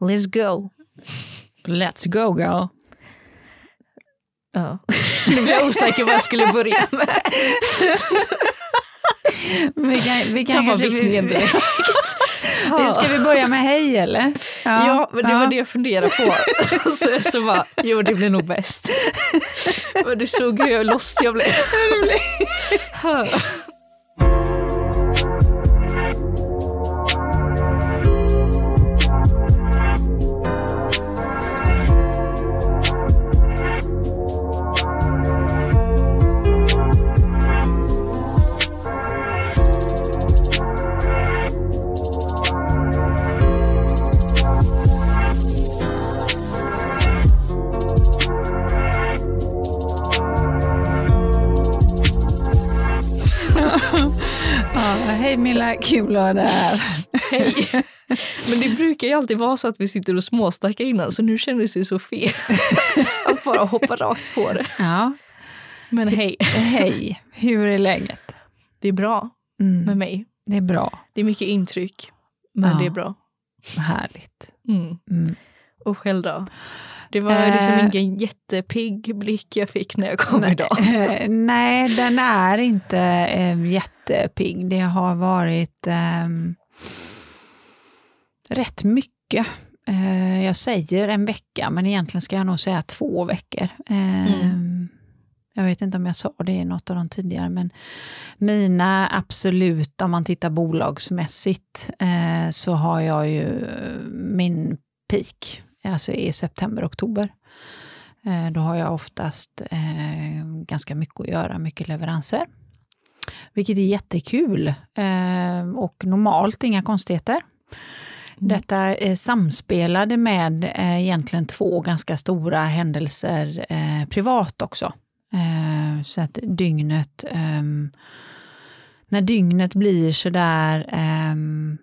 Let's go. Let's go girl. Ja. Nu blir jag osäker vad jag skulle börja med. Vi kan, vi kan kanske... direkt. Vi, ska vi börja med hej eller? Ja, men det var det jag funderade på. så, så bara, jo det blir nog bäst. Men du såg hur lost jag blev. kul att ha dig här. Hej. Men det brukar ju alltid vara så att vi sitter och småsnackar innan så nu kändes det så fel att bara hoppa rakt på det. Ja, Men hej, hej, hur är läget? det är bra Mm, med mig. det är bra, Det är mycket intryck, men Ja. det är bra. härligt. Mm. Mm. Och själv då? Det var Eh. liksom ingen jättepigg blick jag fick när jag kom idag. Eh, Nej, den är inte eh, jättepigg. Det har varit ehm, rätt mycket. Eh, jag säger en vecka, men egentligen ska jag nog säga två veckor. Eh, Mm. Jag vet inte om jag sa det i något av de tidigare, men mina absolut, om man tittar bolagsmässigt, eh, så har jag ju eh, min peak, alltså i september, oktober. Eh, Då har jag oftast eh, ganska mycket att göra, mycket leveranser. Vilket är jättekul eh, och normalt inga konstigheter. Detta är samspelade med eh, egentligen två ganska stora händelser eh, privat också. Eh, så att dygnet, ehm, när dygnet blir sådär ehm,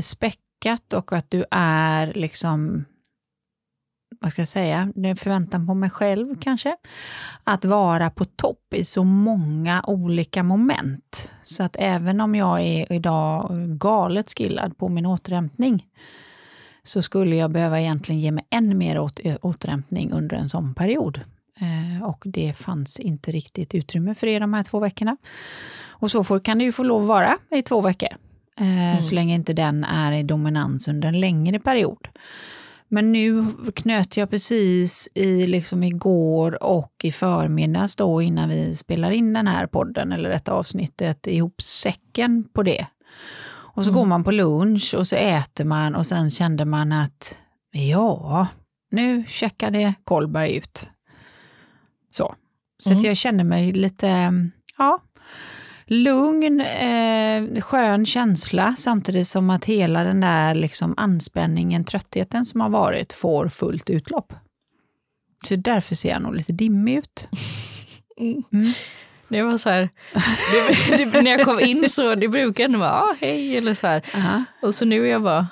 späckat och att du är liksom vad ska jag säga, förväntan på mig själv kanske, att vara på topp i så många olika moment. Så att även om jag är idag galet skillad på min återhämtning så skulle jag behöva egentligen ge mig än mer åt, återhämtning under en sån period. Eh, och det fanns inte riktigt utrymme för det de här två veckorna. Och så får, kan det ju få lov att vara i två veckor, eh, så länge inte den är i dominans under en längre period. Men nu knöt jag precis i liksom igår och i förmiddags då innan vi spelar in den här podden eller detta avsnittet ihop säcken på det. Och så går man på lunch och så äter man och sen kände man att ja, nu checkade Kolberg ut. Så, så att jag kände mig lite, ja, lugn, eh, skön känsla samtidigt som att hela den där liksom anspänningen, tröttheten som har varit får fullt utlopp. Så därför ser jag nog lite dimmig ut. Det var så här, det, det, när jag kom in så det brukar ändå vara ah, hej eller så här. Aha. Och så nu är jag bara,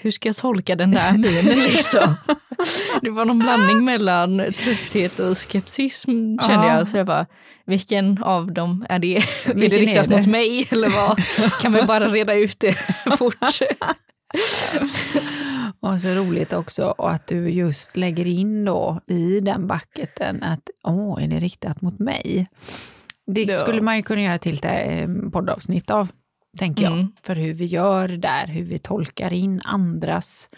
hur ska jag tolka den där minen liksom? Det var någon blandning mellan trötthet och skepsism kände Ja. jag. Så jag bara, vilken av dem är det? är det Vilken är riktat det? mot mig eller vad? Kan vi bara reda ut det fort? Och så roligt också att du just lägger in då i den bucketen att åh, är det riktat mot mig? Det Ja. skulle man ju kunna göra till ett eh, poddavsnitt av, tänker jag. Mm. För hur vi gör där, hur vi tolkar in andras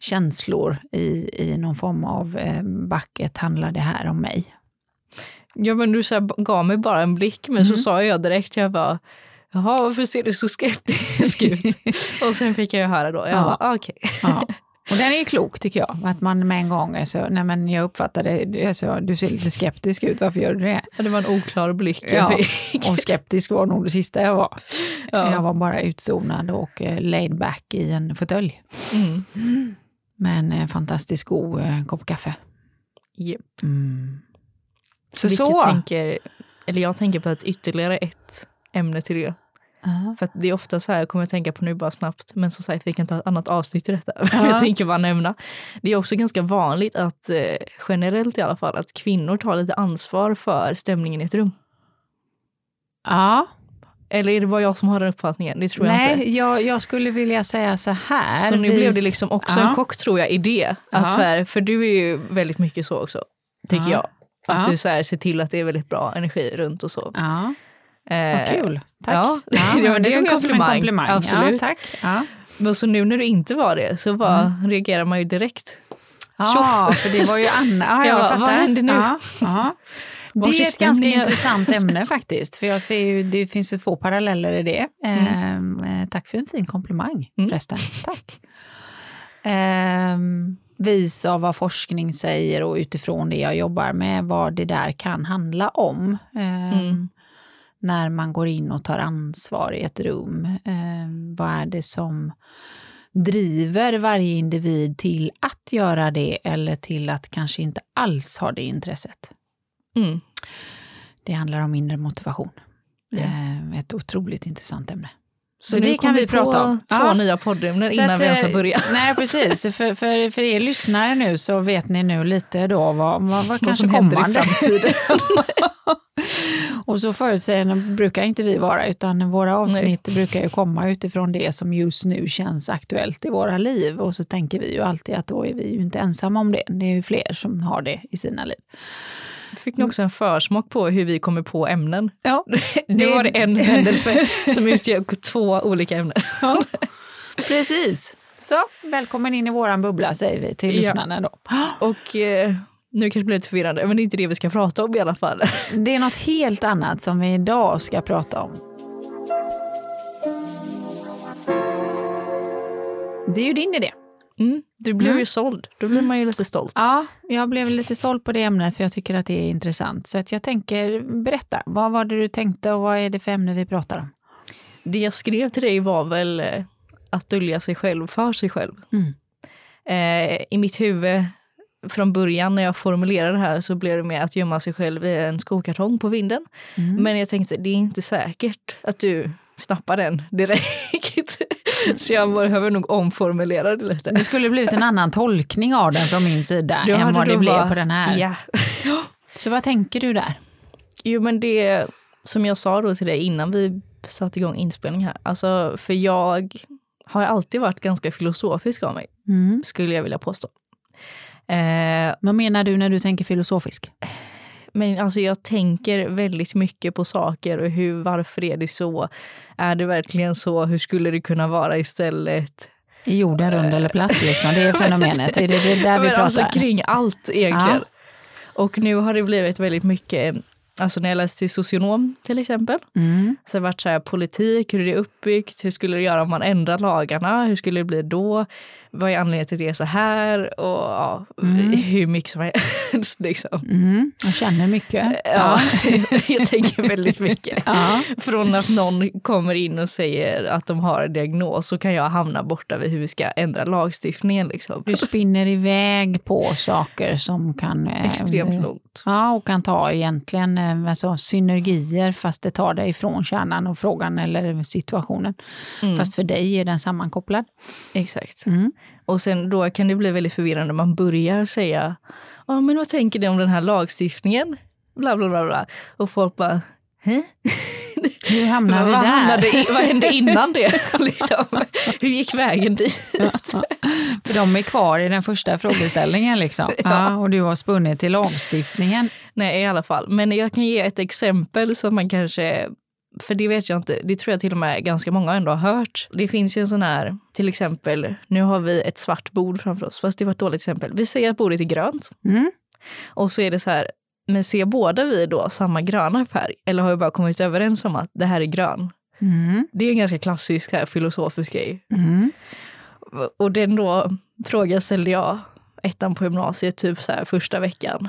känslor i, i någon form av eh, bucket. Handlar det här om mig? Ja men du så här, gav mig bara en blick men så sa jag direkt, jag bara Jaha, varför ser du så skeptisk ut? och sen fick jag ju höra då, jag Ja. bara okej. Ja. Och den är ju klok tycker jag, att man med en gång är så, nej men jag uppfattade det, så, du ser lite skeptisk ut, varför gör du det? Det var en oklar blick jag Ja, fick. och skeptisk var nog det sista jag var. Ja. Jag var bara utzonad och eh, laid back i en fåtölj. Mm. Med en eh, fantastiskt god eh, kopp kaffe. Yep. Så Vilket så. Tänker, eller jag tänker på ett ytterligare ett ämne till det. Ja. För att det är ofta så här, jag kommer att tänka på nu bara snabbt, men som sagt vi kan ta ett annat avsnitt i detta. Ja. jag tänker bara nämna. Det är också ganska vanligt att, eh, generellt i alla fall, att kvinnor tar lite ansvar för stämningen i ett rum. ja, Eller är det bara jag som har den uppfattningen? Det tror jag inte. Nej, jag, jag skulle vilja säga så här. Så nu vi- blev det liksom också en chock tror jag i det. Att så här, för du är ju väldigt mycket så också, tycker Ja. jag. Att du så här, ser till att det är väldigt bra energi runt och så. Ja, Eh, vad kul. Tack. ja, det- Ja, det var- det är en tog jag som en komplimang. Absolut. Ja, tack. Ja. Men så nu när du inte var det så bara reagerar man ju direkt. Ja, för det var ju Anna. Ja, Jag fattar. vad händer nu? Ja, ja. Vart Det är ett ganska intressant ämne faktiskt. För jag ser ju, det finns ju två paralleller i det. Ehm, eh, tack för en fin komplimang Mm. förresten. Tack. Ehm, vis av vad forskning säger och utifrån det jag jobbar med, vad det där kan handla om. Ehm, Mm. När man går in och tar ansvar i ett rum. Ehm, vad är det som driver varje individ till att göra det eller till att kanske inte alls ha det intresset? Mm. Det handlar om inre motivation. Ja. Eh, Ett otroligt intressant ämne. Så, Så det kan vi på prata om. två Ja. nya poddämnen innan att, vi ens har eh, börjat. Nej, precis. För, för, för er lyssnare nu så vet ni nu lite då vad, vad, vad kanske händer i framtiden. Och så förutsägande brukar inte vi vara, utan våra avsnitt brukar ju komma utifrån det som just nu känns aktuellt i våra liv. Och så tänker vi ju alltid att då är vi ju inte ensamma om det. Det är ju fler som har det i sina liv. Fick ni också en försmak på hur vi kommer på ämnen? Ja, Det var en händelse som utgör två olika ämnen. precis. Så välkommen in i våran bubbla säger vi till Ja. lyssnarna då. Och eh, nu kanske det blir lite förvirrande, men det är inte det vi ska prata om i alla fall. Det är något helt annat som vi idag ska prata om. Det är ju din idé. Mm, du blev Mm. ju såld, då blir man ju lite stolt. Ja, jag blev lite såld på det ämnet för jag tycker att det är intressant. Så att jag tänker berätta, vad var det du tänkte och vad är det för ämne vi pratar om? Det jag skrev till dig var väl eh, att dölja sig själv för sig själv. Mm. Eh, I mitt huvud från början när jag formulerade det här så blev det med att gömma sig själv i en skokartong på vinden. Mm. Men jag tänkte det är inte säkert att du snappar den direkt. så jag behöver nog omformulera det lite. Det skulle blivit en annan tolkning av den från min sida Du än vad det då blev bara- på den här. Ja. Så vad tänker du där? Jo men det som jag sa då till dig innan vi satte igång inspelning här. Alltså för jag har alltid varit ganska filosofisk av mig, Mm. skulle jag vilja påstå. Eh, Vad menar du när du tänker filosofisk? Men alltså jag tänker väldigt mycket på saker och hur, varför är det så? Är det verkligen så? Hur skulle det kunna vara istället? Jorden rund eller platt liksom? Det är fenomenet. Är det, det är där vi Men pratar? alltså kring allt egentligen. Ja. Och nu har det blivit väldigt mycket, alltså när jag läste till socionom till exempel, Mm. så varit så här, politik, hur är det uppbyggt, hur skulle det göra om man ändrar lagarna, hur skulle det bli då, vad är anledningen till att det är så här och ja, hur mycket som helst. Liksom. Mm. Jag känner mycket. Ja, jag tänker väldigt mycket. Ja. Från att någon kommer in och säger att de har en diagnos så kan jag hamna borta vid hur vi ska ändra lagstiftningen. Liksom. Du spinner iväg på saker som kan... eh, Extremt långt. Ja, och kan ta egentligen eh, alltså, synergier fast det tar dig ifrån kärnan och frågan eller situationen. Mm. Fast för dig är den sammankopplad. Exakt. Mm. Och sen då kan det bli väldigt förvirrande man börjar säga ja men vad tänker ni om den här lagstiftningen? Bla bla bla. bla. Och folk bara Hä? Hur hamnar vi där? hamnade vad hände innan det? liksom? Hur gick vägen dit? För de är kvar i den första frågeställningen liksom. ja. och du har spunnit till lagstiftningen. Nej, i alla fall. Men jag kan ge ett exempel som man kanske för det vet jag inte, det tror jag till och med ganska många ändå har hört. Det finns ju en sån här, till exempel, nu har vi ett svart bord framför oss, fast det var ett dåligt exempel. Vi säger att bordet är grönt Mm. och så är det så här, men ser båda vi då samma gröna färg? Eller har vi bara kommit överens om att det här är grön? Mm. Det är en ganska klassisk här, filosofisk grej. Mm. Och den då frågan ställde jag ettan på gymnasiet, typ så här första veckan.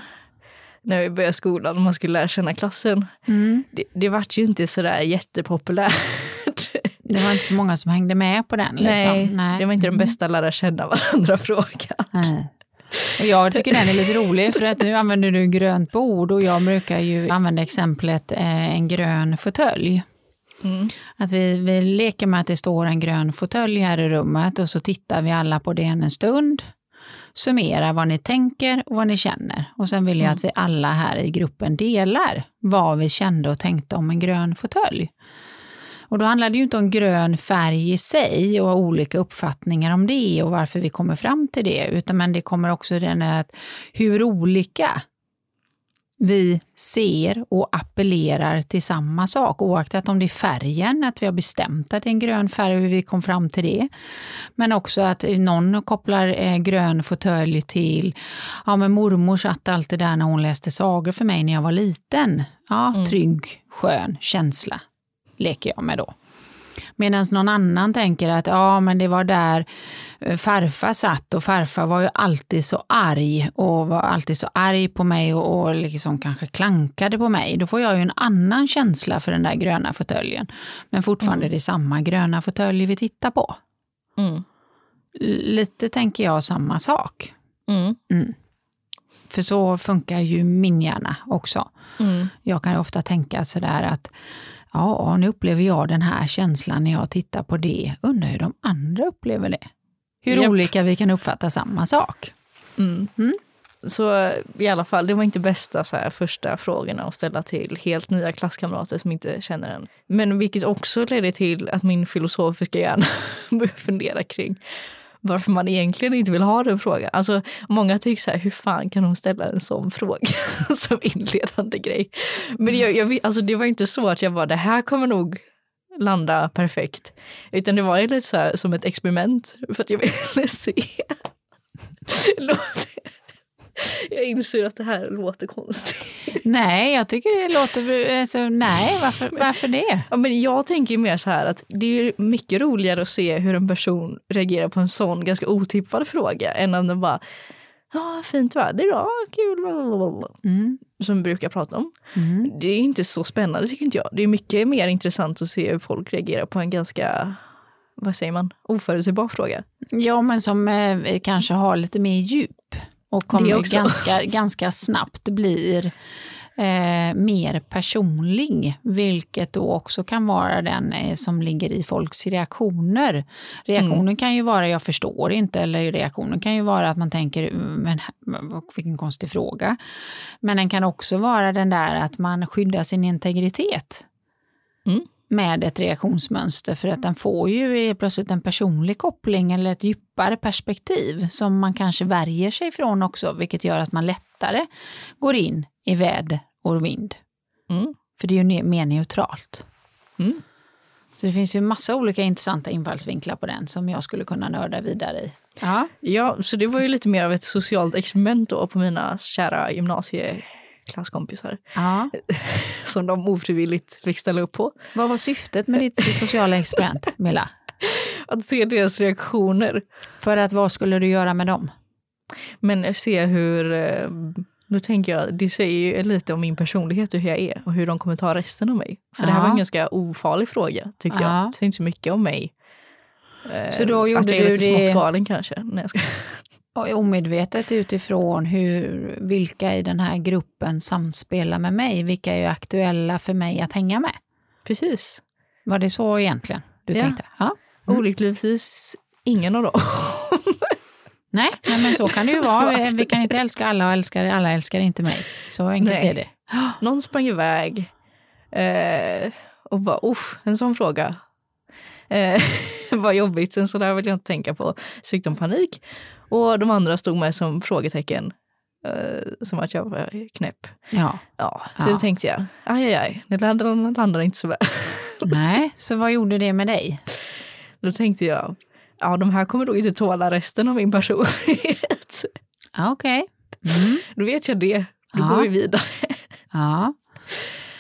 När vi började skolan och man skulle lära känna klassen. Mm. Det, det vart ju inte sådär jättepopulärt. Det var inte så många som hängde med på den. Liksom. Nej, det var inte den bästa lära känna varandra-frågan. Och jag tycker den är lite rolig för att nu använder du grönt bord och jag brukar ju använda exemplet eh, en grön fåtölj. Mm. Att vi, vi leker med att det står en grön fåtölj här i rummet och så tittar vi alla på den en stund. Summerar vad ni tänker och vad ni känner. Och sen vill jag att vi alla här i gruppen delar vad vi kände och tänkte om en grön fåtölj. Och då handlar det ju inte om grön färg i sig och olika uppfattningar om det och varför vi kommer fram till det, utan men det kommer också den att hur olika vi ser och appellerar till samma sak, oaktat om det är färgen, att vi har bestämt att det är en grön färg och hur vi kom fram till det. Men också att någon kopplar eh, grön fåtölj till, ja men mormor satt alltid där när hon läste sagor för mig när jag var liten. Ja, Mm. trygg, skön känsla leker jag med då. Medan någon annan tänker att ja, men det var där eh, farfar satt och farfar var ju alltid så arg och var alltid så arg på mig och, och liksom kanske klankade på mig. Då får jag ju en annan känsla för den där gröna fåtöljen. Men fortfarande är det samma gröna fåtölj vi tittar på. Mm. Lite tänker jag samma sak. Mm. För så funkar ju min hjärna också. Mm. Jag kan ju ofta tänka sådär att ja, nu upplever jag den här känslan när jag tittar på det. Undrar hur de andra upplever det. Hur Japp. olika vi kan uppfatta samma sak. Mm. Mm. Så i alla fall, det var inte bästa så här, första frågorna att ställa till helt nya klasskamrater som inte känner en. Men vilket också ledde till att min filosofiska hjärna började fundera kring varför man egentligen inte vill ha den frågan. Alltså, många tycker så här, hur fan kan hon ställa en sån fråga som inledande grej? Men jag, jag, alltså, det var inte så att jag bara, det här kommer nog landa perfekt. Utan det var ju lite så här, som ett experiment för att jag ville se. Låter- jag inser att det här låter konstigt. Nej, jag tycker det låter... Alltså, nej, varför, varför det? Ja, men jag tänker mer så här att det är mycket roligare att se hur en person reagerar på en sån ganska otippad fråga än om den bara Ja, fint väder idag, kul, blablabla", Mm, som vi brukar prata om. mm. Det är inte så spännande tycker inte jag. Det är mycket mer intressant att se hur folk reagerar på en ganska, vad säger man, oförutsägbar fråga. Ja, men som eh, kanske har lite mer djup och kommer ganska, ganska snabbt blir eh, mer personlig, vilket då också kan vara den eh, som ligger i folks reaktioner. Reaktionen Mm. kan ju vara jag förstår inte, eller reaktionen kan ju vara att man tänker "Mm, men vilken konstig fråga. Men den kan också vara den där att man skyddar sin integritet Mm. Med ett reaktionsmönster för att den får ju plötsligt en personlig koppling eller ett djupare perspektiv som man kanske värjer sig från också, vilket gör att man lättare går in i väder och vind. Mm. För det är ju mer neutralt. Mm. Så det finns ju massa olika intressanta infallsvinklar på den som jag skulle kunna nörda vidare i. Ja. Ja, så det var ju lite mer av ett socialt experiment då på mina kära gymnasieklasskompisar ja. som de ofrivilligt fick ställa upp på. Vad var syftet med ditt sociala experiment, Milla? Att se deras reaktioner, För att vad skulle du göra med dem? men se hur... eh, Då tänker jag, det säger ju lite om min personlighet och hur jag är och hur de kommer ta resten av mig. För det här Ja. var en ganska ofarlig fråga, tyckte Ja. jag. Det säger inte så mycket om mig. Eh, Så då gjorde att jag är du lite det- smått galen kanske. Nej, jag ska... Och omedvetet utifrån hur, vilka i den här gruppen samspelar med mig, vilka är aktuella för mig att hänga med. Precis. Var det så egentligen du Ja. tänkte? Ja. Mm. Olyckligtvis ingen av dem. Nej, nej, men så kan det ju vara. Vi- kan inte älska alla och älskar, alla älskar inte mig. Så enkelt Nej. är det. Någon sprang iväg eh, och bara, uff, en sån fråga. Eh, vad jobbigt, en sån där vill jag inte tänka på. Så fick de panik. Och de andra stod med som frågetecken. Eh, som att jag var knäpp. Ja. Ja, så Ja. då tänkte jag, aj, aj, aj, det landade, landade inte så väl. Nej, så vad gjorde det med dig? Då tänkte jag, ja de här kommer nog inte tåla resten av min personlighet. Okej. Mm. Då vet jag det, då Ja. går vi vidare. Ja.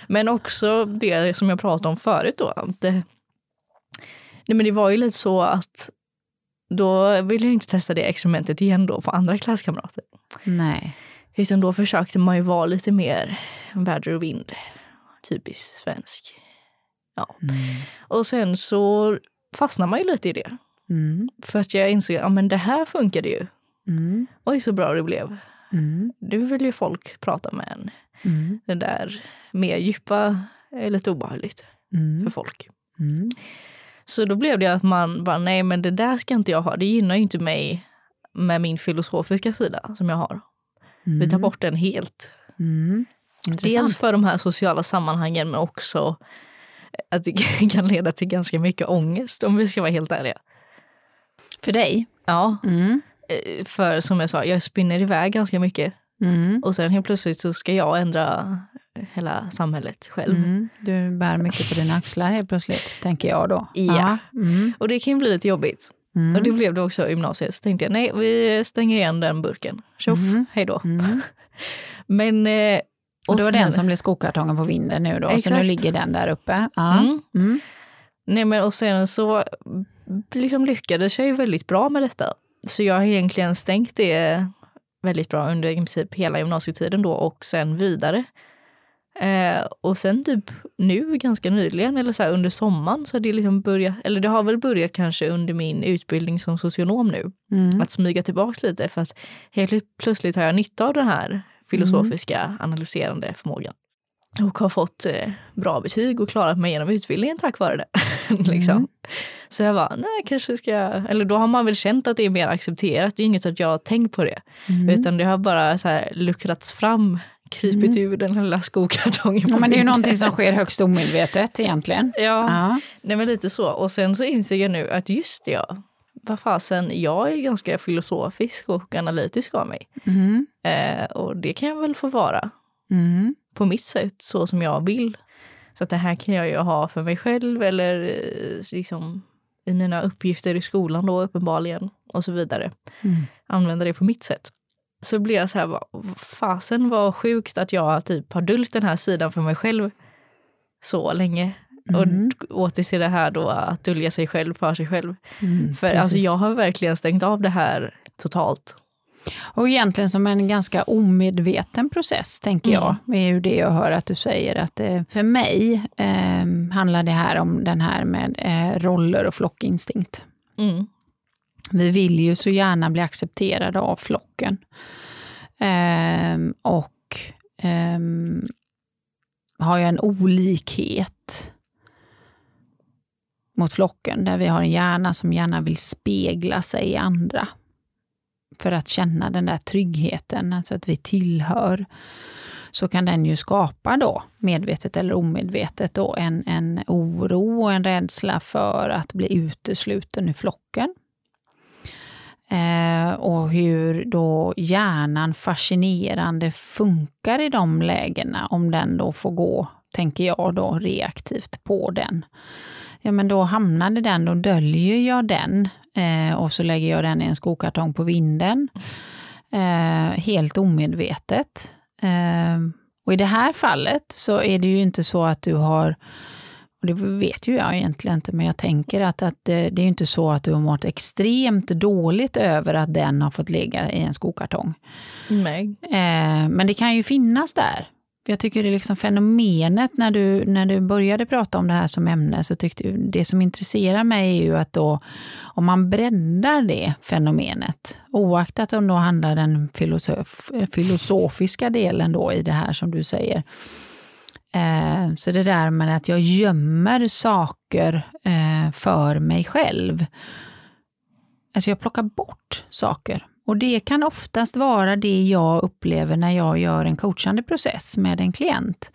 Men också det som jag pratade om förut då. att nej men det var ju lite så att då ville jag inte testa det experimentet igen då på andra klasskamrater. Nej. Utan då försökte man ju vara lite mer väder och vind. Typiskt svensk. Ja. Mm. Och sen så fastnade man ju lite i det. Mm. För att jag insåg att ja, men det här funkade ju. Mm. Oj så bra det blev. Mm. Nu vill ju folk prata med en. Mm. Det där mer djupa är lite obehagligt för Mm. folk. Mm. Så då blev det att man bara, nej men det där ska inte jag ha. Det gynnar ju inte mig med min filosofiska sida som jag har. Vi tar bort den helt. Mm. Dels för de här sociala sammanhangen men också att det kan leda till ganska mycket ångest om vi ska vara helt ärliga. För dig? Ja, Mm. eh, för som jag sa, jag spinner iväg ganska mycket. Mm. Och sen helt plötsligt så ska jag ändra hela samhället själv. Mm. Du bär mycket på dina axlar helt plötsligt, tänker jag då. Ja. Mm. Och det kan ju bli lite jobbigt. Mm. Och det blev det också i gymnasiet. Så tänkte jag, nej, vi stänger igen den burken. Tjoff, Mhm. hej då. Mm. Men... Eh, Och det var sen- den som blev skokartongen på vinden nu då, så Exakt. nu ligger den där uppe. Ja. Mm. Mm. Nej, men och sen så liksom lyckades jag ju väldigt bra med detta. Så jag har egentligen stängt det väldigt bra under i princip hela gymnasietiden då och sen vidare. Eh, och sen typ nu ganska nyligen eller så här under sommaren så har det liksom börjat, eller det har väl börjat kanske under min utbildning som socionom nu, Mm. att smyga tillbaks lite för att helt plötsligt har jag nytta av den här filosofiska analyserande förmågan. Och har fått eh, bra betyg och klarat mig genom utbildningen tack vare det. liksom. Mm. Så jag var, nej kanske ska jag... Eller då har man väl känt att det är mer accepterat. Det är inget att jag har tänkt på det. Mm. Utan det har bara så här luckrats fram, krypit ur den lilla skokartongen. Ja, men det är ju någonting som sker högst omedvetet egentligen. Ja, Ja. nej men lite så. Och sen så inser jag nu att just det, ja. Vad fasen, jag är ganska filosofisk och analytisk av mig. Mm. Eh, och det kan jag väl få vara Mm. på mitt sätt, så som jag vill. Så att det här kan jag ju ha för mig själv eller eh, liksom i mina uppgifter i skolan då uppenbarligen och så vidare. Mm. Använda det på mitt sätt. Så blir jag så här, fasen vad sjukt att jag typ har dullt den här sidan för mig själv så länge. Mm. Och åter till det här då att dölja sig själv för sig själv. Mm. För alltså jag har verkligen stängt av det här totalt. Och egentligen som en ganska omedveten process, tänker jag. Mm. Det är ju det jag hör att du säger. att eh, För mig eh, handlar det här om den här med eh, roller och flockinstinkt. Mm. Vi vill ju så gärna bli accepterade av flocken. Ehm, och ehm, har ju en olikhet mot flocken, där vi har en hjärna som gärna vill spegla sig i andra. För att känna den där tryggheten, alltså att vi tillhör. Så kan den ju skapa då, medvetet eller omedvetet, då, en, en oro och en rädsla för att bli utesluten ur flocken. Eh, och hur då hjärnan fascinerande funkar i de lägena, om den då får gå, tänker jag då, reaktivt på den. Ja, men då hamnade den, då döljer jag den eh, och så lägger jag den i en skokartong på vinden. Eh, helt omedvetet. Eh, och i det här fallet så är det ju inte så att du har och det vet ju jag egentligen inte, men jag tänker att, att det, det är inte så att du har mått extremt dåligt över att den har fått ligga i en skokartong. Nej. Eh, men det kan ju finnas där. Jag tycker det är liksom fenomenet när du, när du började prata om det här som ämne, så tyckte det som intresserar mig är ju att då, om man breddar det fenomenet, oaktat om då handlar den filosof, filosofiska delen då i det här som du säger, Eh, så det där med att jag gömmer saker eh, för mig själv. Alltså jag plockar bort saker. Och det kan oftast vara det jag upplever när jag gör en coachande process med en klient.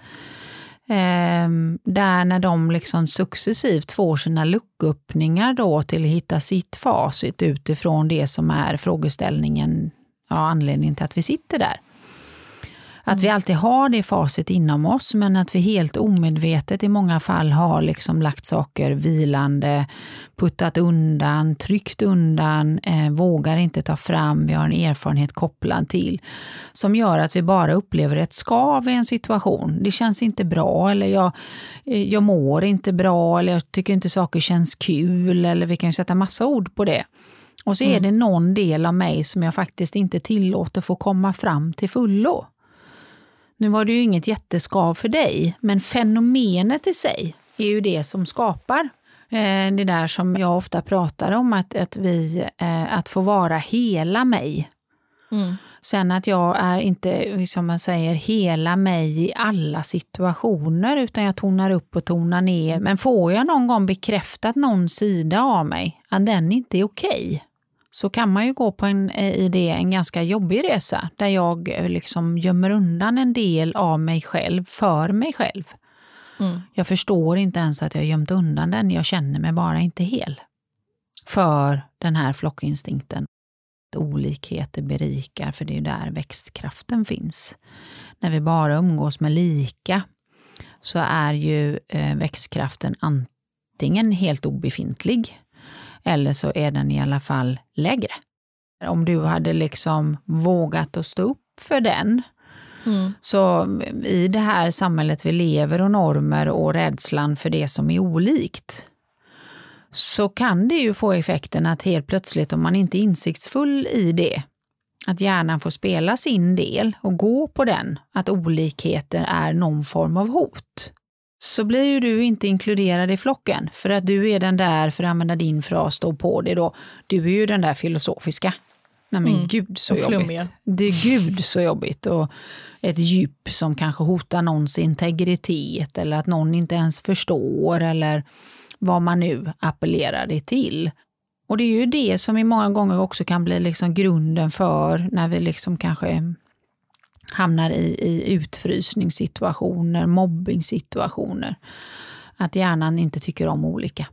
Eh, där när de liksom successivt får sina lucköppningar då till att hitta sitt facit utifrån det som är frågeställningen, ja, anledningen till att vi sitter där. Att vi alltid har det facit inom oss, men att vi helt omedvetet i många fall har liksom lagt saker vilande, puttat undan, tryckt undan, eh, vågar inte ta fram, vi har en erfarenhet kopplad till, som gör att vi bara upplever ett skav i en situation. Det känns inte bra, eller jag, eh, jag mår inte bra, eller jag tycker inte saker känns kul, eller vi kan ju sätta massa ord på det. Och så är det någon del av mig som jag faktiskt inte tillåter få komma fram till fullo. Nu var det ju inget jätteskav för dig, men fenomenet i sig är ju det som skapar eh, det där som jag ofta pratar om, att, att, vi, eh, att få vara hela mig. Mm. Sen att jag är inte, som man säger, hela mig i alla situationer, utan jag tonar upp och tonar ner. Men får jag någon gång bekräftat någon sida av mig, att den inte är okej, så kan man ju gå på en, i det en ganska jobbig resa, där jag liksom gömmer undan en del av mig själv för mig själv. Mm. Jag förstår inte ens att jag gömt undan den, jag känner mig bara inte hel. För den här flockinstinkten. Olikheter berikar, för det är ju där växtkraften finns. När vi bara umgås med lika så är ju eh, växtkraften antingen helt obefintlig eller så är den i alla fall lägre. Om du hade liksom vågat att stå upp för den Mm. så i det här samhället vi lever och normer och rädslan för det som är olikt så kan det ju få effekten att helt plötsligt om man inte är insiktsfull i det att hjärnan får spela sin del och gå på den, att olikheter är någon form av hot. Så blir ju du inte inkluderad i flocken för att du är den där, för att använda din fras, stå på det då, du är ju den där filosofiska. Nej men Mm. gud så Och jobbigt. flummiga. Det är gud så jobbigt. Och ett djup som kanske hotar någons integritet eller att någon inte ens förstår eller vad man nu appellerar det till. Och det är ju det som i många gånger också kan bli liksom grunden för när vi liksom kanske hamnar i, i utfrysningssituationer, mobbingssituationer. Att hjärnan inte tycker om olika.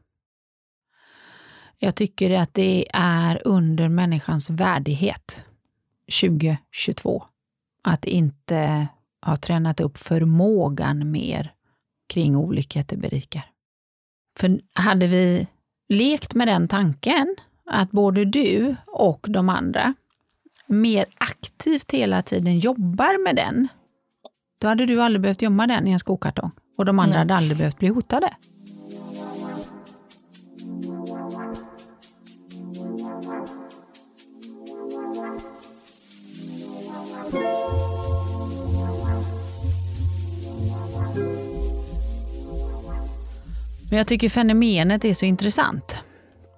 Jag tycker att det är under människans värdighet 2022 att inte ha tränat upp förmågan mer kring olikheter berikar. För hade vi lekt med den tanken att både du och de andra mer aktivt hela tiden jobbar med den, då hade du aldrig behövt gömma den i en skokartong och de andra Nej. hade aldrig behövt bli hotade. Men jag tycker fenomenet är så intressant.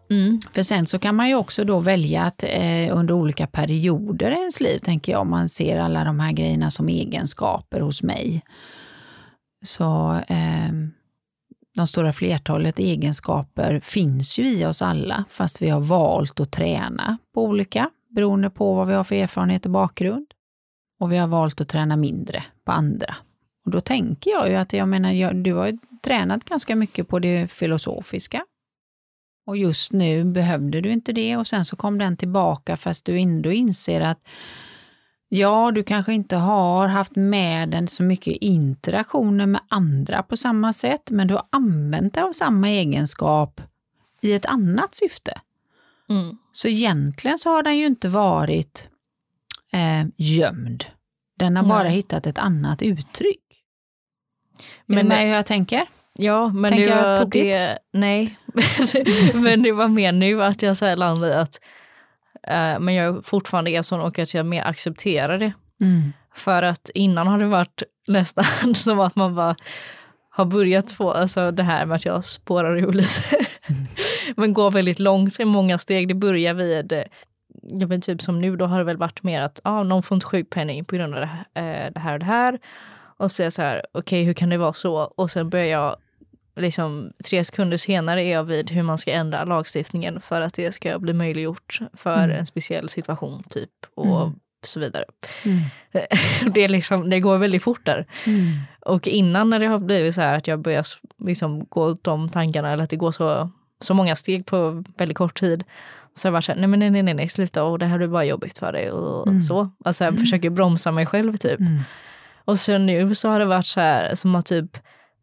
Mm. För sen så kan man ju också då välja att eh, under olika perioder i ens liv, tänker jag, om man ser alla de här grejerna som egenskaper hos mig. Så eh, de stora flertalet egenskaper finns ju i oss alla, fast vi har valt att träna på olika, beroende på vad vi har för erfarenhet och bakgrund. Och vi har valt att träna mindre på andra. Och då tänker jag ju att, jag menar, jag, du har ju tränat ganska mycket på det filosofiska. Och just nu behövde du inte det och sen så kom den tillbaka fast du ändå inser att ja, du kanske inte har haft med den så mycket interaktioner med andra på samma sätt, men du har använt dig av samma egenskap i ett annat syfte. Mm. Så egentligen så har den ju inte varit eh, gömd. Den har bara Nej. hittat ett annat uttryck. Men, är du med hur jag tänker? Ja, men Tänker det jag tokigt? det, nej. men det var mer nu att jag så här landade i att eh, men jag fortfarande är sån och att jag mer accepterar det. Mm. För att innan har det varit nästan som att man bara har börjat få, alltså det här med att jag spårar ur lite. men går väldigt långt i många steg. Det börjar vid, eh, ja men typ som nu då har det väl varit mer att ah, någon får inte sjukpenning på grund av det här, eh, det här och det här. Och så blir jag så här, okej hur kan det vara så? Och sen börjar jag, liksom tre sekunder senare är jag vid hur man ska ändra lagstiftningen för att det ska bli möjliggjort för Mm. en speciell situation typ och Mm. så vidare. Mm. det, är liksom, det går väldigt fort där. Mm. Och innan när det har blivit så här att jag börjar liksom gå de tankarna eller att det går så, så många steg på väldigt kort tid. Så jag varit så här, nej men nej, nej, nej, nej sluta, och det här blir bara jobbigt för dig och Mm. så. Alltså jag försöker bromsa mig själv typ. Mm. Och sen nu så har det varit så här som att typ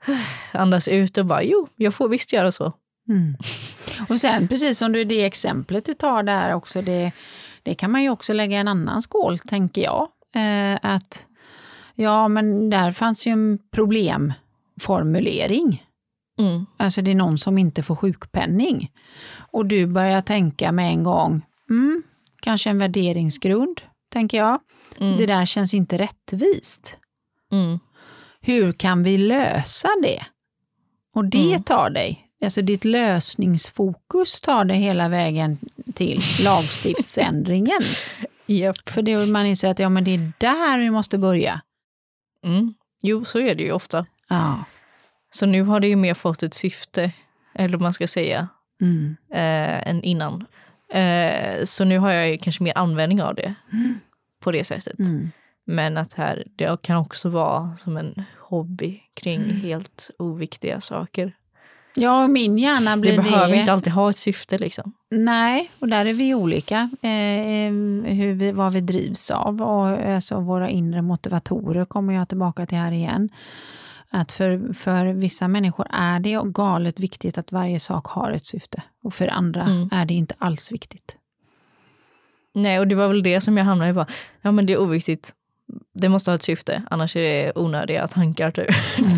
andas ut och bara, jo, jag får visst göra så. Mm. Och sen precis som du det exemplet du tar där också, det, det kan man ju också lägga i en annan skål tänker jag. Eh, att ja, men där fanns ju en problemformulering. Mm. Alltså det är någon som inte får sjukpenning. Och du börjar tänka med en gång, mm, kanske en värderingsgrund, tänker jag. Mm. Det där känns inte rättvist. Mm. Hur kan vi lösa det? Och det Mm. tar dig, alltså ditt lösningsfokus tar dig hela vägen till lagstiftsändringen. Japp. För det man inser att ja, men det är där vi måste börja. Mm. Jo, så är det ju ofta. Ja. Så nu har det ju mer fått ett syfte, eller vad man ska säga, Mm. eh, än innan. Eh, så nu har jag ju kanske mer användning av det Mm. på det sättet. Mm. Men att här, det kan också vara som en hobby kring Mm. helt oviktiga saker. Ja, min hjärna blir Det det. behöver inte alltid ha ett syfte liksom. Nej, och där är vi olika. Eh, eh, hur vi, vad vi drivs av. Och, alltså, våra inre motivatorer kommer jag tillbaka till här igen. Att för, för vissa människor är det galet viktigt att varje sak har ett syfte. Och för andra Mm. är det inte alls viktigt. Nej, och det var väl det som jag hamnade i. Bara, ja, men det är oviktigt. Det måste ha ett syfte, annars är det onödiga tankar. Typ.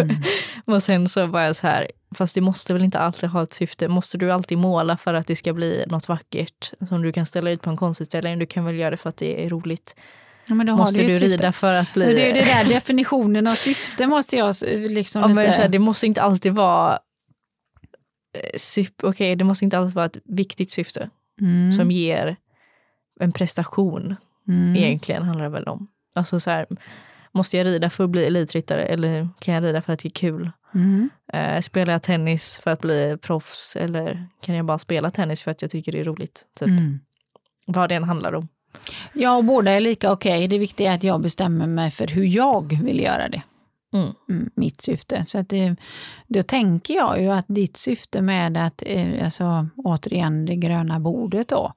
Mm. och sen så var jag så här, fast det måste väl inte alltid ha ett syfte. Måste du alltid måla för att det ska bli något vackert som du kan ställa ut på en konstutställning? Du kan väl göra det för att det är roligt. Ja, Måste det du syfte. rida för att bli... Det är ju det där definitionen av syfte måste jag liksom Ja, lite... så här, det måste inte alltid vara... eh, Okej, det måste inte alltid vara ett viktigt syfte mm. som ger en prestation. mm. Egentligen handlar det väl om. Alltså så här, måste jag rida för att bli elitryttare eller kan jag rida för att det är kul? Mm. Eh, spelar jag tennis för att bli proffs eller kan jag bara spela tennis för att jag tycker det är roligt? Typ. Mm. Vad det än handlar om. Ja, och båda är lika okej. Det viktiga är att jag bestämmer mig för hur jag vill göra det. Mm. Mm, mitt syfte. Så att det, då tänker jag ju att ditt syfte med att, eh, alltså återigen det gröna bordet då.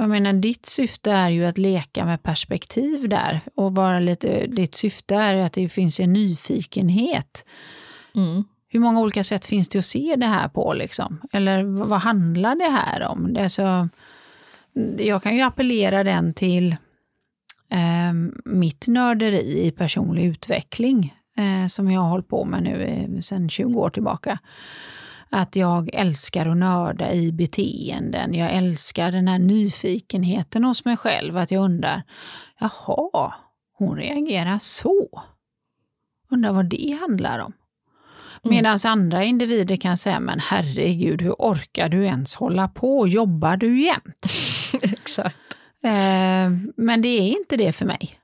Jag menar ditt syfte är ju att leka med perspektiv där och vara lite, ditt syfte är att det finns en nyfikenhet. Mm. Hur många olika sätt finns det att se det här på liksom? Eller vad, handlar det här om? Det så, jag kan ju appellera den till eh, mitt nörderi i personlig utveckling eh, som jag har hållit på med nu eh, sedan 20 år tillbaka. Att jag älskar att nörda i beteenden. Jag älskar den här nyfikenheten hos mig själv. Att jag undrar, jaha, hon reagerar så. Undrar vad det handlar om. Mm. Medan andra individer kan säga, men herregud, hur orkar du ens hålla på? Jobbar du jämt? Exakt. Eh, men det är inte det för mig.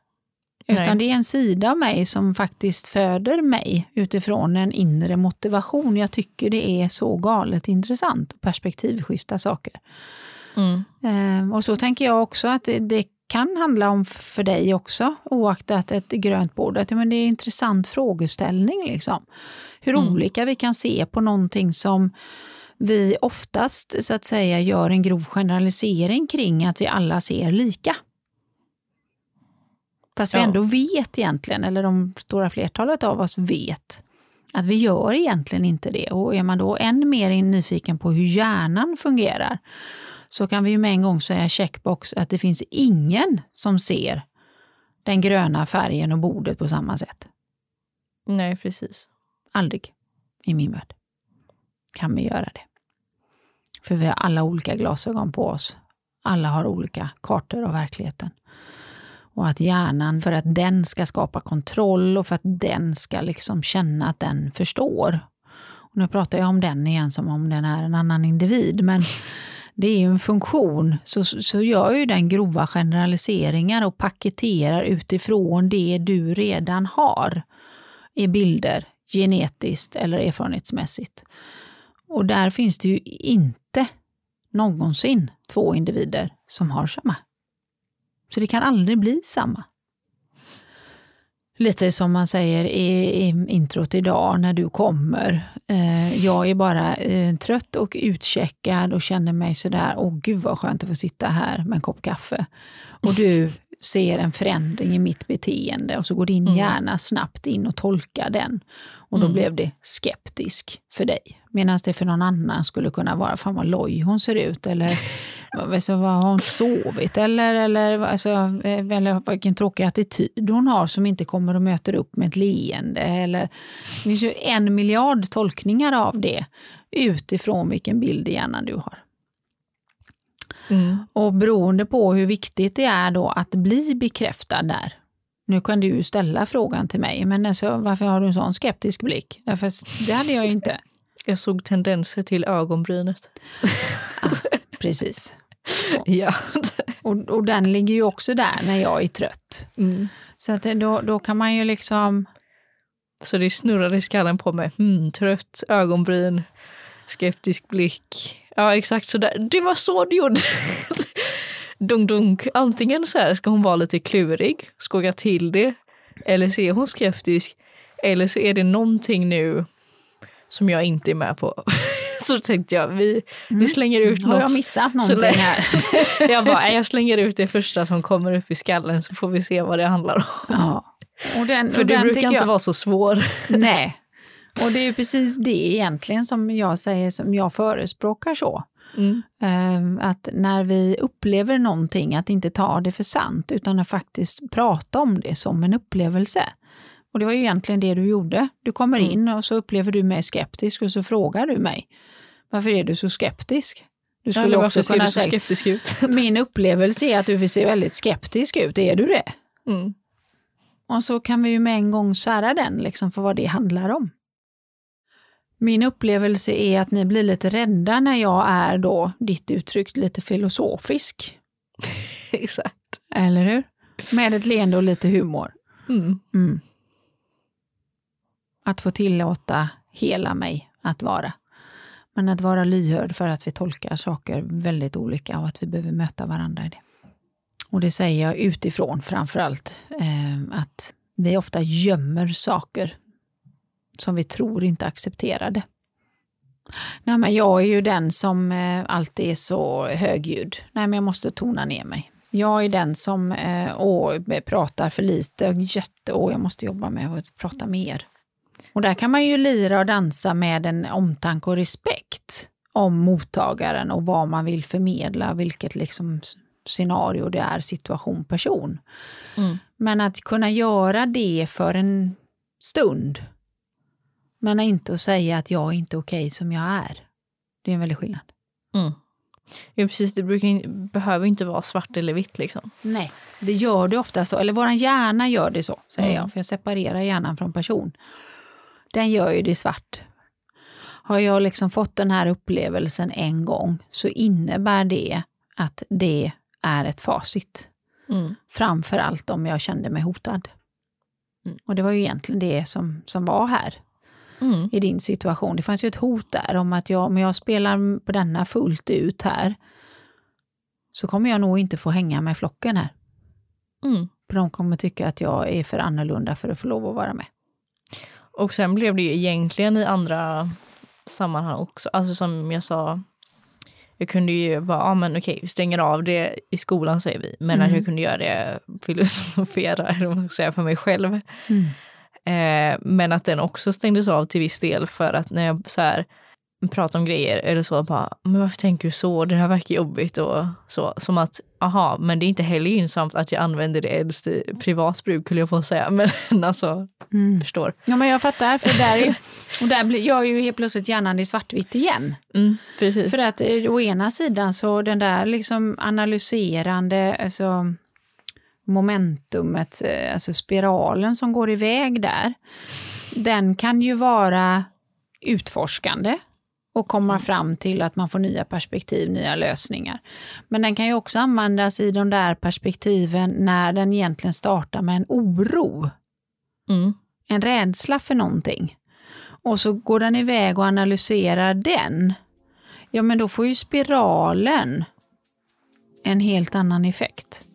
Utan Nej. det är en sida av mig som faktiskt föder mig utifrån en inre motivation. Jag tycker det är så galet intressant att perspektivskifta saker. Mm. Eh, och så tänker jag också att det, det kan handla om för dig också, oaktat ett grönt bord. Att, men det är en intressant frågeställning. Liksom. Hur Mm. olika vi kan se på någonting som vi oftast så att säga gör en grov generalisering kring att vi alla ser lika. Fast vi Ja. ändå vet egentligen, eller de stora flertalet av oss vet, att vi gör egentligen inte det. Och är man då än mer nyfiken på hur hjärnan fungerar så kan vi ju med en gång säga checkbox att det finns ingen som ser den gröna färgen och bordet på samma sätt. Nej, precis. Aldrig i min värld kan vi göra det. För vi har alla olika glasögon på oss. Alla har olika kartor av verkligheten. Och att hjärnan, för att den ska skapa kontroll och för att den ska liksom känna att den förstår. Och nu pratar jag om den igen som om den är en annan individ, men det är ju en funktion, så, så gör ju den grova generaliseringar och paketerar utifrån det du redan har i bilder, genetiskt eller erfarenhetsmässigt. Och där finns det ju inte någonsin två individer som har samma. Så det kan aldrig bli samma. Lite som man säger i, i introt idag när du kommer. Eh, jag är bara eh, trött och utcheckad och känner mig sådär, åh gud vad skönt att få sitta här med en kopp kaffe. Och du ser en förändring i mitt beteende och så går din Mm. hjärna snabbt in och tolkar den. Och då Mm. blev det skeptisk för dig. Medan det för någon annan skulle kunna vara, fan vad loj hon ser ut. Eller alltså, vad har hon sovit? Eller, eller, alltså, eh, eller vilken tråkig attityd hon har som inte kommer och möter upp med ett leende. Eller, det finns ju en miljard tolkningar av det utifrån vilken bild i hjärnan du har. Mm. Och beroende på hur viktigt det är då att bli bekräftad där. Nu kan du ju ställa frågan till mig, men alltså, varför har du en sån skeptisk blick? Därför, det hade jag ju inte. Jag såg tendenser till ögonbrynet. Precis. Ja. Och, och den ligger ju också där när jag är trött. Mm. Så att då, då kan man ju liksom... Så det snurrade i skallen på mig. Hmm, trött, ögonbryn, skeptisk blick. Ja, exakt så där. Det var så du gjorde. dunk, dunk. Antingen så här ska hon vara lite klurig, skoja till det, eller så är hon skeptisk, eller så är det någonting nu som jag inte är med på. så tänkte jag, vi, vi slänger ut Har något. jag missat någonting här? jag bara, "Nej, jag slänger ut det första som kommer upp i skallen så får vi se vad det handlar om. Ja. Och den, För och du den brukar inte jag, vara så svår. Nej. Och det är ju precis det egentligen som jag säger, som jag förespråkar så. Mm. Eh, Att när vi upplever någonting, att inte ta det för sant, utan att faktiskt prata om det som en upplevelse. Och det var ju egentligen det du gjorde. Du kommer Mm. in och så upplever du mig skeptisk och så frågar du mig, varför är du så skeptisk? Du skulle Eller också kunna säga, skeptisk ut? min upplevelse är att du ser väldigt skeptisk ut, är du det? Mm. Och så kan vi ju med en gång sära den liksom för vad det handlar om. Min upplevelse är att ni blir lite rädda när jag är då, ditt uttryck, lite filosofisk. Exakt. Eller hur? Med ett leende och lite humor. Mm. Mm. Att få tillåta hela mig att vara. Men att vara lyhörd för att vi tolkar saker väldigt olika och att vi behöver möta varandra i det. Och det säger jag utifrån framför allt, eh, att vi ofta gömmer saker som vi tror inte accepterade. Nej, men jag är ju den som eh, alltid är så högljudd. Nej, men jag måste tona ner mig. Jag är den som eh, åh, pratar för lite, jätte, åh, jag måste jobba med att prata mer. Och där kan man ju lira och dansa med en omtanke och respekt om mottagaren och vad man vill förmedla, vilket liksom scenario det är, situation, person. Mm. Men att kunna göra det för en stund, men inte att säga att jag är inte okej som jag är. Det är en väldig skillnad. Mm. Ja, precis. Det brukar, behöver inte vara svart eller vitt. Liksom. Nej, det gör det ofta så. Eller vår hjärna gör det så, säger Mm. jag. För jag separerar hjärnan från person. Den gör ju det svart. Har jag liksom fått den här upplevelsen en gång så innebär det att det är ett facit. Mm. Framför allt om jag kände mig hotad. Mm. Och det var ju egentligen det som, som var här Mm. i din situation. Det fanns ju ett hot där om att jag, om jag spelar på denna fullt ut här så kommer jag nog inte få hänga med flocken här. Mm. För de kommer tycka att jag är för annorlunda för att få lov att vara med. Och sen blev det ju egentligen i andra sammanhang också. Alltså som jag sa, jag kunde ju bara, ja men okej, vi stänger av det i skolan säger vi. Men att Mm. jag kunde göra det, filosofera, eller vad man ska säga, för mig själv. Eh, men att den också stängdes av till viss del för att när jag så här, pratar om grejer eller så, bara, men varför tänker du så? Det här verkar jobbigt och så. Som att, aha, men det är inte heller gynnsamt att jag använder det ens i privat bruk, skulle jag på säga. Men alltså, Mm. förstår. Ja, men jag fattar, för där, är, och där blir jag ju helt plötsligt hjärnan i svartvitt igen. Mm, precis. För att eh, å ena sidan så den där liksom analyserande, alltså momentumet, eh, alltså spiralen som går iväg där, den kan ju vara utforskande och komma fram till att man får nya perspektiv, nya lösningar. Men den kan ju också användas i de där perspektiven när den egentligen startar med en oro Mm. en rädsla för någonting och så går den iväg och analyserar den, ja men då får ju spiralen en helt annan effekt.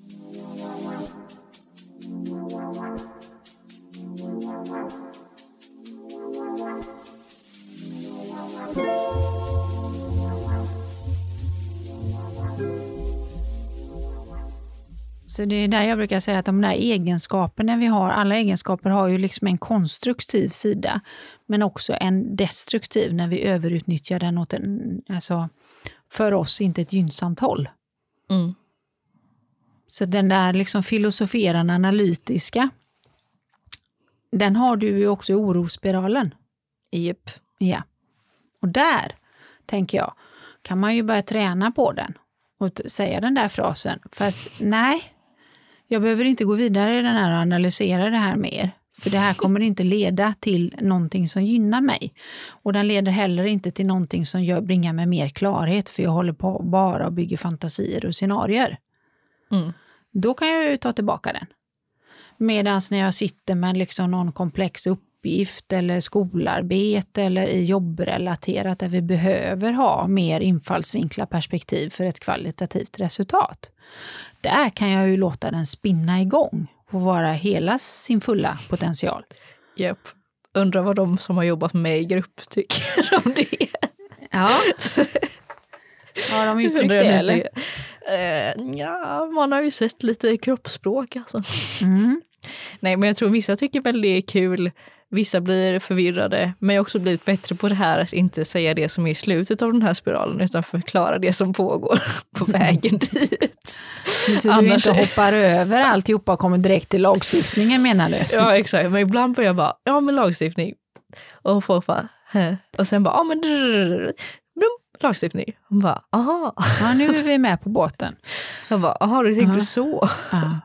Så det är där jag brukar säga att de där egenskaperna vi har, alla egenskaper har ju liksom en konstruktiv sida, men också en destruktiv när vi överutnyttjar den åt en, alltså för oss inte ett gynnsamt håll. Mm. Så den där liksom filosoferande analytiska, den har du ju också i orosspiralen. Japp. Ja. Och där, tänker jag, kan man ju börja träna på den och säga den där frasen. Fast nej, jag behöver inte gå vidare i den här och analysera det här mer. För det här kommer inte leda till någonting som gynnar mig. Och den leder heller inte till någonting som gör, bringar mig mer klarhet, för jag håller på bara och bygger fantasier och scenarier. Mm. Då kan jag ju ta tillbaka den. Medan när jag sitter med liksom någon komplex upp, uppgift eller skolarbete eller i jobbrelaterat där vi behöver ha mer infallsvinklar perspektiv för ett kvalitativt resultat. Där kan jag ju låta den spinna igång och vara hela sin fulla potential. Japp. Undrar vad de som har jobbat med i grupp tycker om det. Ja. Har de uttryckt det eller? Uh, ja, man har ju sett lite kroppsspråk alltså. Mm. Nej, men jag tror vissa tycker väl det är kul. Vissa blir förvirrade, men jag har också blivit bättre på det här att inte säga det som är i slutet av den här spiralen utan förklara det som pågår på vägen dit. Så du Annars... inte hoppar över alltihopa och kommer direkt till lagstiftningen menar du? Ja exakt, men ibland börjar jag bara, ja men lagstiftning. Och folk bara, Hä? Och sen bara, ja men lagstiftning. Hon bara, aha. Ja, nu är vi med på båten. Jag bara, aha, du tänkte så. Ja.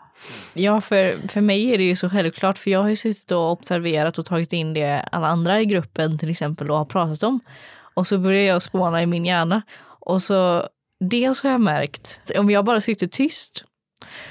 Ja, för, för mig är det ju så självklart, för jag har ju suttit och observerat och tagit in det alla andra i gruppen till exempel och har pratat om. Och så börjar jag spåna i min hjärna. Och så dels har jag märkt, om jag bara sitter tyst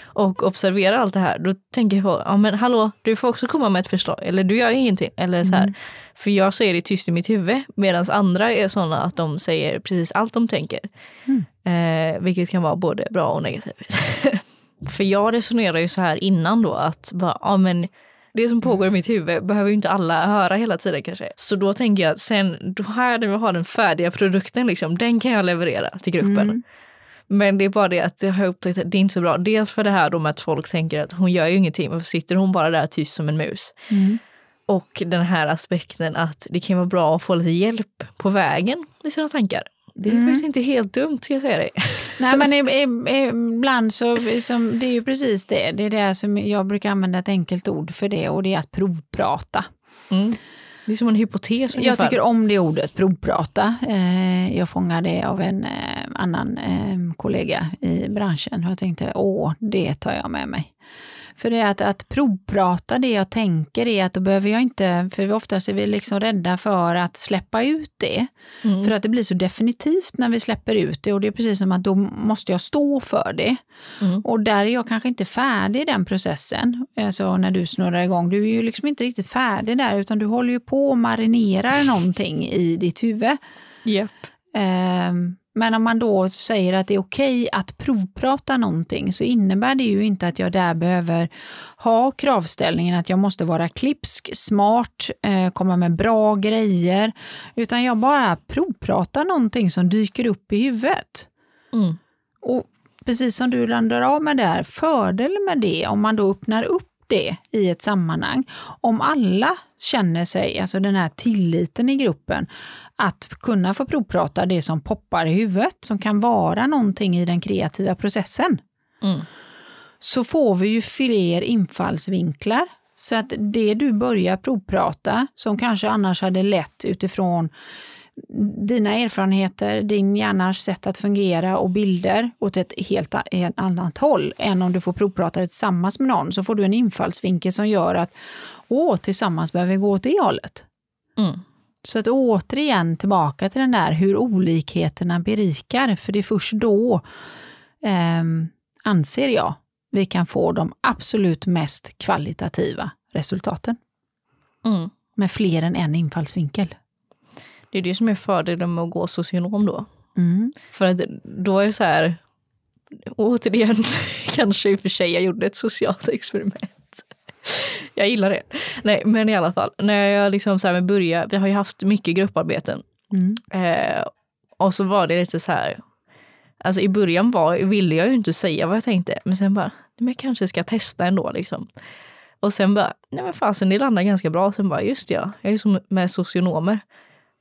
och observerar allt det här, då tänker jag, ja men hallå, du får också komma med ett förslag, eller du gör ingenting. Eller så här. Mm. För jag säger det tyst i mitt huvud, medan andra är sådana att de säger precis allt de tänker. Mm. Eh, vilket kan vara både bra och negativt. För jag resonerar ju så här innan då att bara, ja men det som pågår i mitt huvud behöver ju inte alla höra hela tiden kanske. Så då tänker jag sen, då här när vi har den färdiga produkten, liksom, den kan jag leverera till gruppen. Mm. Men det är bara det att jag har upptäckt att det är inte så bra. Dels för det här då med att folk tänker att hon gör ju ingenting, varför sitter hon bara där tyst som en mus? Mm. Och den här aspekten att det kan vara bra att få lite hjälp på vägen i sina tankar. Det är mm. faktiskt inte helt dumt ska jag säga dig. Nej men ibland så, som, det är ju precis det. Det är det som jag brukar använda ett enkelt ord för det och det är att provprata. Mm. Det är som en hypotes ungefär. Jag tycker om det ordet, provprata. Eh, jag fångade det av en eh, annan eh, kollega i branschen och jag tänkte, åh, det tar jag med mig. För det är att, att provprata det jag tänker är att då behöver jag inte, för oftast är vi liksom rädda för att släppa ut det. Mm. För att det blir så definitivt när vi släpper ut det och det är precis som att då måste jag stå för det. Mm. Och där är jag kanske inte färdig i den processen. Alltså när du snurrar igång, du är ju liksom inte riktigt färdig där utan du håller ju på och marinerar någonting i ditt huvud. Yep. Um, men om man då säger att det är okej att provprata någonting så innebär det ju inte att jag där behöver ha kravställningen att jag måste vara klipsk, smart, eh, komma med bra grejer, utan jag bara provpratar någonting som dyker upp i huvudet. Mm. Och precis som du landar av med där, fördelen med det om man då öppnar upp det i ett sammanhang. Om alla känner sig, alltså den här tilliten i gruppen, att kunna få provprata det som poppar i huvudet, som kan vara någonting i den kreativa processen. Mm. Så får vi ju fler infallsvinklar. Så att det du börjar provprata, som kanske annars hade lett utifrån dina erfarenheter, din hjärnas sätt att fungera och bilder åt ett helt, annat håll än om du får provprata det tillsammans med någon. Så får du en infallsvinkel som gör att åh, tillsammans behöver vi gå åt det hållet. Mm. Så att återigen tillbaka till den där hur olikheterna berikar, för det är först då, eh, anser jag, vi kan få de absolut mest kvalitativa resultaten. Mm. Med fler än en infallsvinkel. Det är det som är fördelen med att gå socionom då. Mm. För att då är det så här, återigen, kanske i och för sig jag gjorde ett socialt experiment. jag gillar det. Nej, men i alla fall, när jag liksom så här började, vi har ju haft mycket grupparbeten. Mm. Eh, och så var det lite så här, alltså i början var, ville jag ju inte säga vad jag tänkte, men sen bara, men jag kanske ska testa ändå liksom. Och sen bara, nej men fasen det landar ganska bra. Sen bara, just ja, jag är ju som med socionomer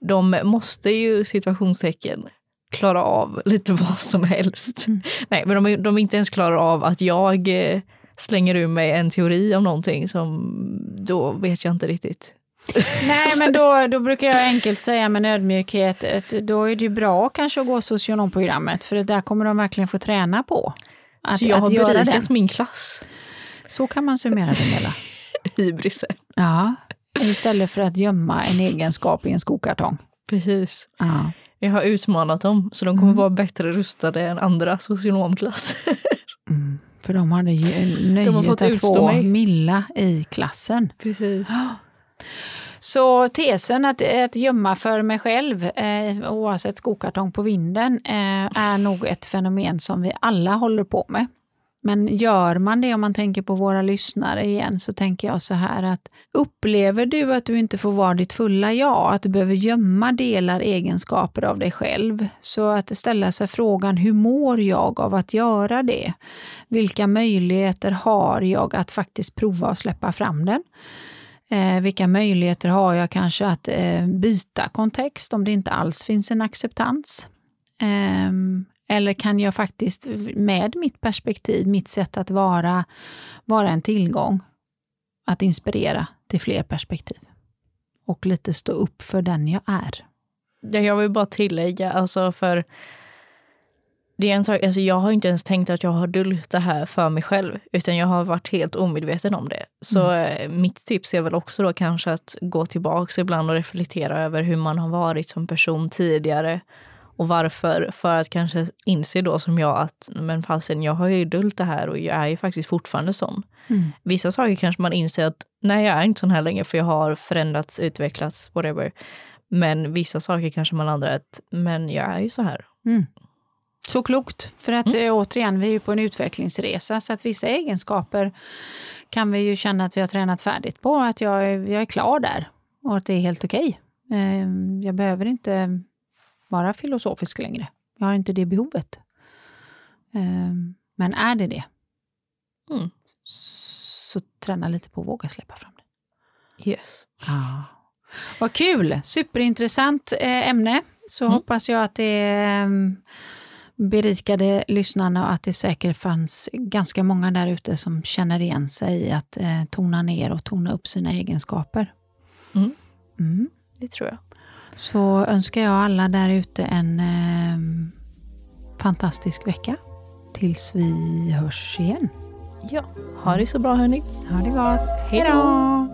de måste ju situationstecken klara av lite vad som helst. Mm. Nej, men de, de inte ens klarar av att jag eh, slänger ur mig en teori om någonting som då vet jag inte riktigt. Nej, men då, då brukar jag enkelt säga med ödmjukhet att då är det ju bra kanske att gå socionomprogrammet för det där kommer de verkligen få träna på. Att, Så jag har berikat min klass. Så kan man summera det hela. Hybrisen. Ja, Istället för att gömma en egenskap i en skokartong. Precis. Ja. Jag har utmanat dem så de kommer mm. vara bättre rustade än andra socionomklasser. Mm. För de hade ju nöjet att få mig. Milla i klassen. Precis. Så tesen att, att gömma för mig själv, eh, oavsett skokartong på vinden, eh, är nog ett fenomen som vi alla håller på med. Men gör man det, om man tänker på våra lyssnare igen, så tänker jag så här att upplever du att du inte får vara ditt fulla jag, att du behöver gömma delar, egenskaper av dig själv, så att ställa sig frågan hur mår jag av att göra det? Vilka möjligheter har jag att faktiskt prova att släppa fram den? Eh, vilka möjligheter har jag kanske att eh, byta kontext om det inte alls finns en acceptans? Eh, eller kan jag faktiskt med mitt perspektiv, mitt sätt att vara, vara en tillgång, att inspirera till fler perspektiv? Och lite stå upp för den jag är. Jag vill bara tillägga, alltså för det är en sak, alltså jag har inte ens tänkt att jag har dullt det här för mig själv, utan jag har varit helt omedveten om det. Så mm. Eh, mitt tips är väl också då kanske att gå tillbaka ibland och reflektera över hur man har varit som person tidigare och varför? För att kanske inse då som jag att men fasen, jag har ju dullt det här och jag är ju faktiskt fortfarande sån. Mm. Vissa saker kanske man inser att nej, jag är inte sån här längre för jag har förändrats, utvecklats, whatever. Men vissa saker kanske man landar att men jag är ju så här. Mm. Så klokt, för att mm. Eh, återigen, vi är ju på en utvecklingsresa så att vissa egenskaper kan vi ju känna att vi har tränat färdigt på, att jag är, jag är klar där och att det är helt okej. Okay. Eh, jag behöver inte vara filosofisk längre. Jag har inte det behovet. Ehm, men är det det, mm. så träna lite på att våga släppa fram det. Yes. Ah. Vad kul! Superintressant eh, ämne. Så mm. hoppas jag att det ehm, berikade lyssnarna och att det säkert fanns ganska många där ute som känner igen sig i att eh, tona ner och tona upp sina egenskaper. Mm. Mm. Det tror jag. Så önskar jag alla där ute en eh, fantastisk vecka. Tills vi hörs igen. Ja, ha det så bra hörni. Ha det gott. Hej då!